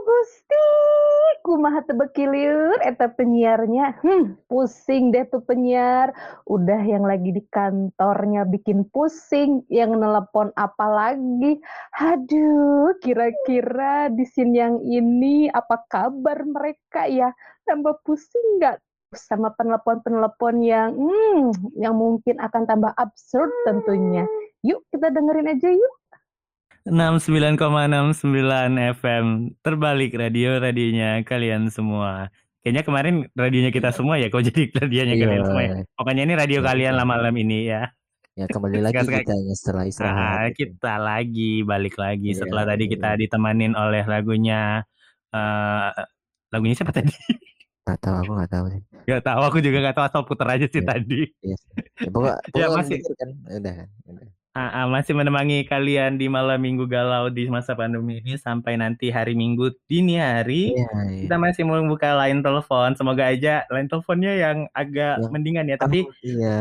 Gusti. Kumaha tebekiliur eta penyiarnya? Hmm, pusing deh tuh penyiar. Udah yang lagi di kantornya bikin pusing yang nelpon apa lagi? Aduh kira-kira di sini yang ini apa kabar mereka ya? Tambah pusing nggak sama penelpon-penelpon yang hmm, yang mungkin akan tambah absurd tentunya. Yuk kita dengerin aja yuk 69,69 FM terbalik radio radionya kalian semua. Kayaknya kemarin radionya kita semua ya, kok jadi radionya Iya. kalian semua ya. Pokoknya ini radio Iya, kalian betul. lah malam ini ya. Ya kembali lagi kita ya setelah Ah, istirahat. gitu. kita lagi balik lagi Iya, setelah tadi iya. kita ditemanin oleh lagunya eh lagunya siapa tadi? Gak tahu aku gak tahu sih. Gak tahu aku juga gak tahu asal puter aja sih Iya. tadi. Iya. Ya, pokoknya, Ya, pokoknya masih- kan. Udah kan. Udah. Ah, masih menemani kalian di malam minggu galau di masa pandemi ini sampai nanti hari Minggu dini hari. Iya, iya. Kita masih mau buka line telepon. Semoga aja line teleponnya yang agak Yang- mendingan ya. Tapi iya.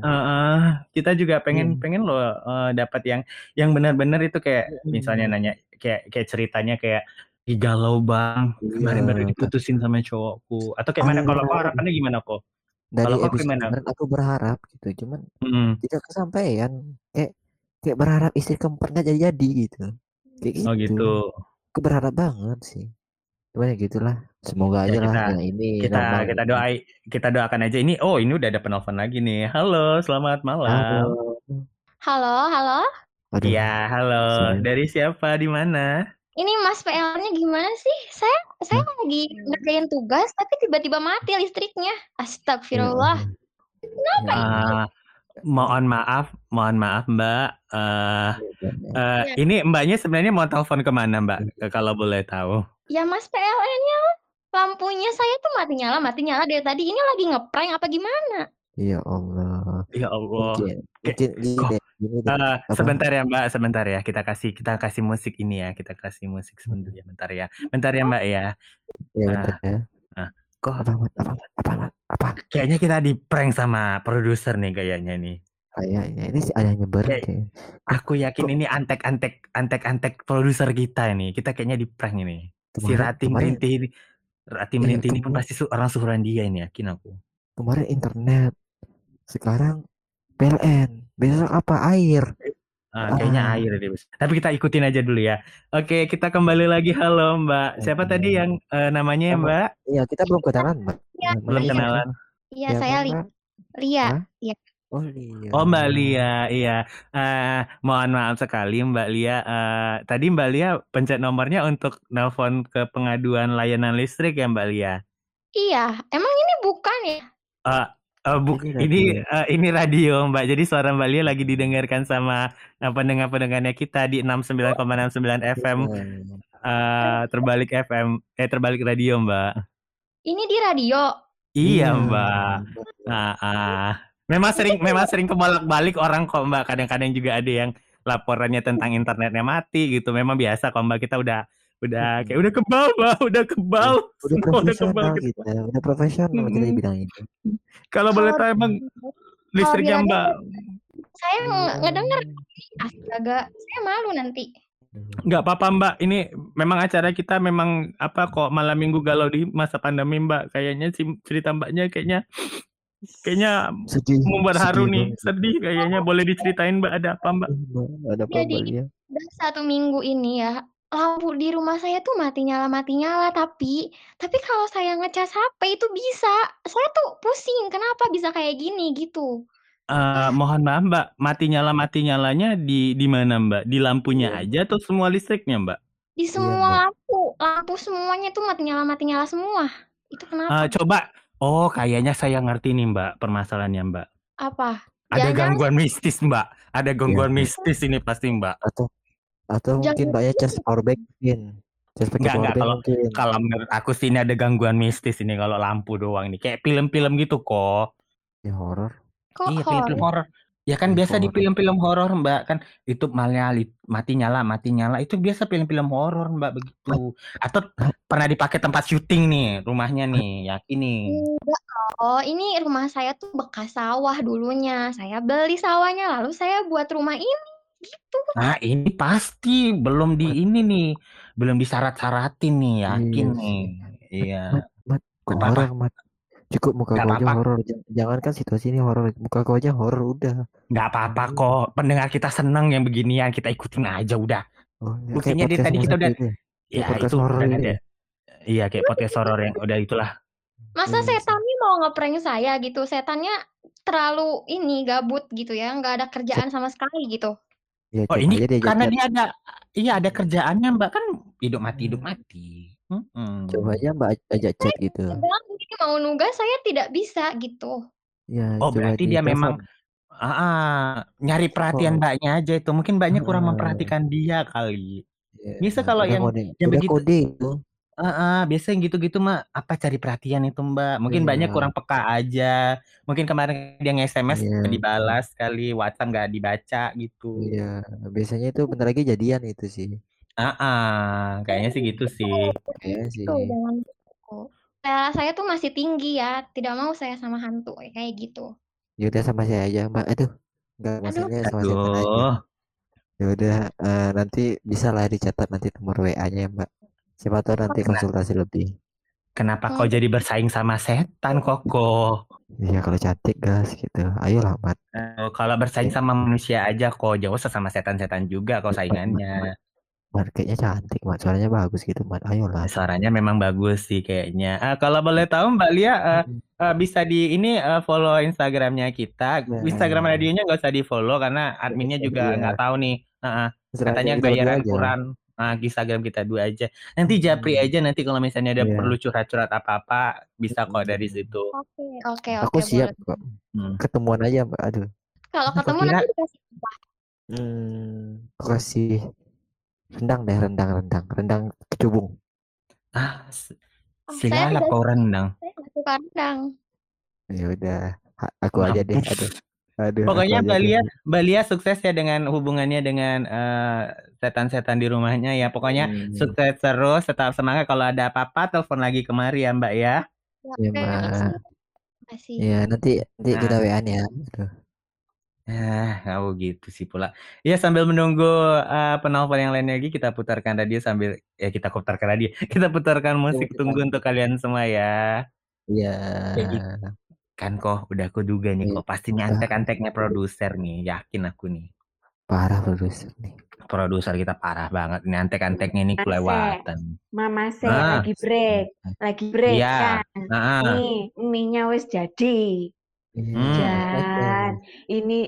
eh, eh, kita juga pengen Hmm. pengen loh eh, dapat yang yang benar-benar itu kayak Hmm. misalnya nanya kayak kayak ceritanya kayak "Ih, galau bang kemarin Iya. baru diputusin sama cowokku atau kayak mana kalau Ah. kau harapannya gimana kok? Dari Kalau episode kemarin aku berharap gitu. Cuman Mm. tidak kesampaian. Kayak kayak berharap istri keempat gak jadi-jadi gitu. Kayak gitu. Oh gitu. Aku berharap banget sih. Cuman ya gitulah. Semoga Ya, aja lah kita- yang ini Kita normal. kita doai kita doakan aja ini. Oh ini udah ada penelpon lagi nih. Halo selamat malam. Halo. Halo, halo. Iya halo. Sorry. Dari siapa di mana? Ini Mas PL-nya gimana sih? Saya saya lagi ngerjain tugas tapi tiba-tiba mati listriknya. Astagfirullah. Ya Ah, mohon maaf, mohon maaf Mbak. Eh Allah. eh, Ya. ini Mbaknya sebenarnya mau telepon ke mana Mbak? Eh, Kalau boleh tahu. Ya Mas PLN-nya lampunya saya tuh mati nyala, mati nyala dari tadi. Ini lagi ngeprank apa gimana? Ya Allah. Ya Allah. Gini. Gini deh. Eh, Apa? sebentar ya Mbak, sebentar ya. Kita kasih kita kasih musik ini ya. Kita kasih musik sebentar ya, bentar ya. Bentar ya Mbak ya. Ya Ah. bentar ya. Kok Apa apa apa apa kayaknya kita di prank sama produser nih kayaknya nih. Kayaknya ini sih ada nyebar Kayak-. Aku yakin ini antek-antek antek-antek produser kita ini. Kita kayaknya di prank ini. Si Rati Merintih ini. Rati Iya, Merintih ini pun pasti orang suruhan dia ini yakin aku. Kemarin internet. Sekarang PLN. Besok apa? Air. Ah, kayaknya Ah. air deh. Tapi kita ikutin aja dulu ya. Oke, kita kembali lagi. Halo Mbak. Siapa Oke. tadi yang eh, namanya ya, Apa? Mbak? Iya, kita belum kenalan, Mbak. Iya, Belum iya. kenalan. Iya, Ya, saya. Lia. Hah? Iya. Oh, iya. Oh Mbak Lia, iya. Eh, mohon maaf sekali Mbak Lia. Eh, tadi Mbak Lia pencet nomornya untuk nelpon ke pengaduan layanan listrik ya Mbak Lia. Iya, emang ini bukan ya? Eh, eh, bu- Ini ini radio. eh, ini radio Mbak. Jadi suara Mbak Lia lagi didengarkan sama eh, pendengar-pendengarnya kita di 69,69 FM Iya. eh, terbalik FM eh terbalik radio Mbak. Ini di radio. Iya Mbak. Ah, ah. Memang sering memang sering kebolak-balik orang kok Mbak. Kadang-kadang juga ada yang laporannya tentang internetnya mati gitu. Memang biasa kok Mbak. Kita udah udah kayak udah kebal Mbak, udah kebal. Udah Semua udah kebal profesional kita. kita, udah profesional kita di Mm-mm. bidang ini. Kalau boleh tahu emang listriknya di Mbak Saya Iya. nge- ngedenger. Astaga, saya malu nanti. nggak apa-apa Mbak. Ini memang acara kita memang apa kok malam minggu galau di masa pandemi Mbak. Kayaknya cerita Mbaknya kayaknya kayaknya Sedih. membuat haru nih. banget. Sedih kayaknya. Boleh diceritain Mbak ada apa Mbak? Ada apa Jadi, Mbak satu minggu ini ya, lampu di rumah saya tuh mati nyala mati nyala tapi tapi kalau saya ngecas HP itu bisa. Saya tuh pusing, kenapa bisa kayak gini gitu. Eh, mohon maaf Mbak, mati nyala mati nyalanya di di mana Mbak? Di lampunya Iya. aja atau semua listriknya Mbak? Di Mbak. semua lampu, lampu semuanya tuh mati nyala mati nyala semua. Itu Eh, kenapa? coba, oh kayaknya saya ngerti nih Mbak permasalahannya Mbak. Apa? Ada Jangan-jangan gangguan mistis Mbak. Ada gangguan Iya. mistis ini pasti Mbak. Atau atau mungkin Jangan- Mbak ya cas power bank mungkin. Cas pakai kalau- mungkin. Kalau menurut aku sih ini ada gangguan mistis ini kalau lampu doang nih. Kayak film-film gitu kok. Ya horor. Kok Iya, film-film horor. Ya kan Film biasa di horor. film-film horor Mbak kan itu malah li- mati nyala mati nyala itu biasa film-film horor Mbak begitu. Atau pernah dipakai tempat syuting nih rumahnya nih, yakin nih. Enggak Oh, ini rumah saya tuh bekas sawah dulunya. Saya beli sawahnya lalu saya buat rumah ini. Gitu. Nah, ini pasti belum di ini nih, belum disyarat-syaratin nih, yakin Iya nih. Iya. Mat, mat, apa-apa. horor, mat? Cukup muka Nggak kau aja horor. Jan- Jangan kan situasi ini horor, muka kau aja horor udah. Nggak apa-apa kok. Pendengar kita seneng yang beginian, kita ikutin aja udah. Oh, ya, Buktinya dari tadi kita udah itu ya? ya itu horor kan ada. ya? Iya, kayak podcast horor yang udah itulah. Masa Iya sih. setannya mau ngeprank saya gitu? Setannya terlalu ini gabut gitu ya, nggak ada kerjaan sama sekali gitu. Ya Oh, ini aja dia karena dia ada iya ada kerjaannya, Mbak. Kan hidup mati hidup mati. Mm-mm. Coba aja Mbak aj- ajak chat gitu. Mau nugas saya tidak bisa gitu. Ya, Oh, coba berarti di dia memang ah, ah, nyari perhatian Oh. Mbaknya aja itu. Mungkin Mbaknya kurang memperhatikan dia kali. Ya, Biasa kalau udah yang kode, yang udah begitu kode itu. Heeh, biasa yang gitu-gitu mah apa cari perhatian itu Mbak. Mungkin Mbaknya Iya, kurang peka aja. Mungkin kemarin dia nge-SMS iya, nggak dibalas kali, WhatsApp nggak dibaca gitu. iya. Biasanya itu bentar lagi jadian itu sih. Ah, ah, kayaknya sih gitu sih. Kayaknya sih. Tuh, jangan gitu. Saya, saya tuh masih tinggi ya, tidak mau saya sama hantu kayak gitu. Ya udah sama saya aja, Mbak. Aduh. Enggak Aduh, maksudnya sama setan aja. Aduh. Ya udah eh, nanti bisa lah dicatat nanti nomor WA-nya ya, Mbak. Siapa tahu nanti konsultasi lebih. Kenapa Hmm. kau jadi bersaing sama setan, Koko? Iya kalau cantik gas gitu. Ayolah, Mat. Eh, kalau bersaing sama manusia aja kok jauh sama setan-setan juga kok saingannya. Mat kayaknya cantik, Mat. Suaranya bagus gitu, Mat. Ayolah. Suaranya memang bagus sih kayaknya. Eh, kalau boleh tahu Mbak Lia eh, Mm. eh, bisa di ini eh, follow Instagramnya kita. Nah. Instagram radionya nggak usah di follow karena adminnya juga Iya. nggak tahu nih. Heeh, Serah katanya aja kita berdua bayaran aja. kurang. Ah, Instagram kita dua aja. Nanti japri Hmm. aja nanti kalau misalnya ada Iya. perlu curhat-curhat apa-apa bisa kok dari situ. Oke, oke, Aku oke, siap boleh. kok. Hmm. Ketemuan aja, Mbak. Aduh. Kalau Aku ketemu kira nanti dikasih apa? Hmm, aku kasih rendang deh, rendang, rendang, rendang kecubung. ah s- Oh, saya silalap tidak kau rendang. saya suka rendang. Ya udah, aku aja deh. Aduh, aduh, Pokoknya Mbak. Lia, Mbak Lia sukses ya dengan hubungannya dengan eh, setan-setan di rumahnya ya. Pokoknya Hmm, sukses terus, tetap semangat. Kalau ada apa-apa, telepon lagi kemari ya Mbak ya. ya, Oke, Mbak. makasih. Makasih. Ya, nanti nanti kita Nah, WA-an ya. Aduh. ah, oh gitu sih pula. Ya sambil menunggu eh, penelpon yang lain lagi, kita putarkan radio sambil ya kita putarkan radio, kita putarkan Coba musik kita. tunggu untuk kalian semua ya. Iya. Kayak gitu kan kok, udah aku duga nih Iya. kok. Pasti ini Ah, antek-anteknya produser nih, yakin aku nih. parah produser nih. Produser kita parah banget. Ini antek-anteknya ini kelewatan. Mama Se Ah, lagi break, lagi break iya. kan. Nah, Nih, mie-nya wis jadi. Iya, hmm. Dan oke. ini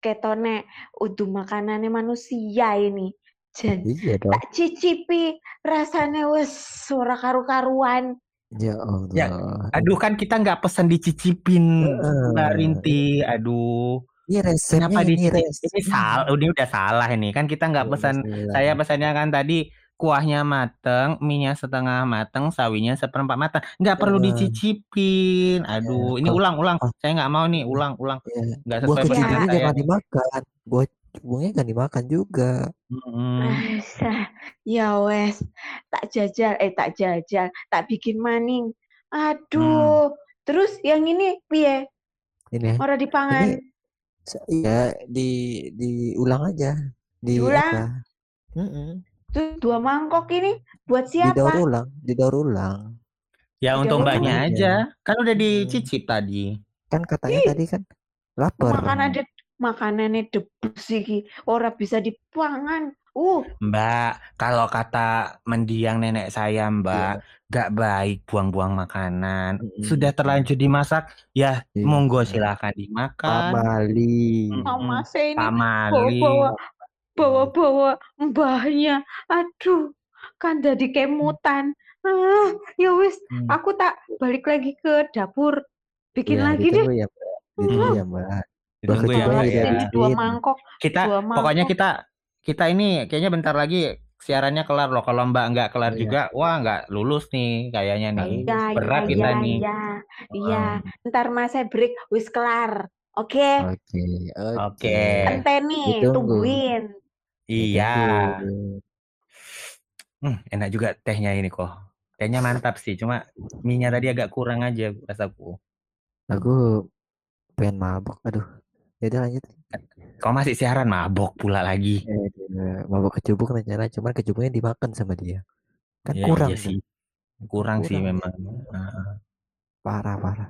ketone udah makanannya manusia ini. Jan, Iya dong. tak cicipi rasanya wis ora karu-karuan. Ya Ya, Allah. aduh kan kita nggak pesan dicicipin Mbak Heeh. Rinti. Aduh, Ini resepnya kenapa ini di ini salah? Ini udah salah ini. Kan kita nggak Ya pesan. bismillah. Saya pesannya kan tadi kuahnya mateng, mie-nya setengah mateng, sawinya seperempat mateng. Nggak perlu dicicipin. Ya, Aduh, ini kalau ulang-ulang. oh, Saya nggak mau nih ulang-ulang. ya. Nggak Buah sesuai pesanan saya. jangan dimakan. Buah kecubungnya jangan dimakan juga. Asah, ya wes, tak jajal, eh tak jajal, tak bikin maning. Hmm. Aduh, terus yang ini piye? Ini Ora ini dipangan. se- ya di diulang aja. Di Diulang? apa? Mm-mm. Tuh dua mangkok ini buat Didaur siapa? ulang, didaur ulang. Ya untuk Didaur mbaknya ulang. aja. Kan udah Hmm. dicicip tadi. Kan katanya Ih, tadi kan lapar. makanan de makanannya debus iki, ora bisa dipangan. Uh, Mbak, kalau kata mendiang nenek saya, Iya. Mbak, gak baik buang-buang makanan. Mm-mm. Sudah terlanjur dimasak, ya Iya. monggo silahkan dimakan. Mali. Mm-mm. Mama ini Mali. bawa-bawa bawa-bawa mbahnya. Aduh, kan jadi kemutan. Ah, ya wis, Hmm. aku tak balik lagi ke dapur. Bikin Ya, lagi deh. ditunggu ya. Ditunggu ya, Mbak. Ditunggu ya, ya. Dua mangkok, Kita, dua pokoknya mangkok. kita, kita ini kayaknya bentar lagi siarannya kelar loh. Kalau Mbak nggak kelar Iya. juga, wah nggak lulus nih kayaknya nih. Iya, Berat iya, kita iya, nih. iya. Iya, ntar mas saya break, wis kelar. Oke, Oke, oke. Oke. enteni, Ditunggu. tungguin. Iya. Hmm, enak juga tehnya ini kok. Tehnya mantap sih, cuma mie-nya tadi agak kurang aja rasaku. Aku pengen mabok. Aduh. Ya udah lanjut. Kau masih siaran mabok pula lagi. Eh, dia mabok kecubung rencana cuman kecubungnya dimakan sama dia. Kan Iya, kurang iya tuh. sih. Kurang, sih Kurang. memang. Heeh. Parah parah.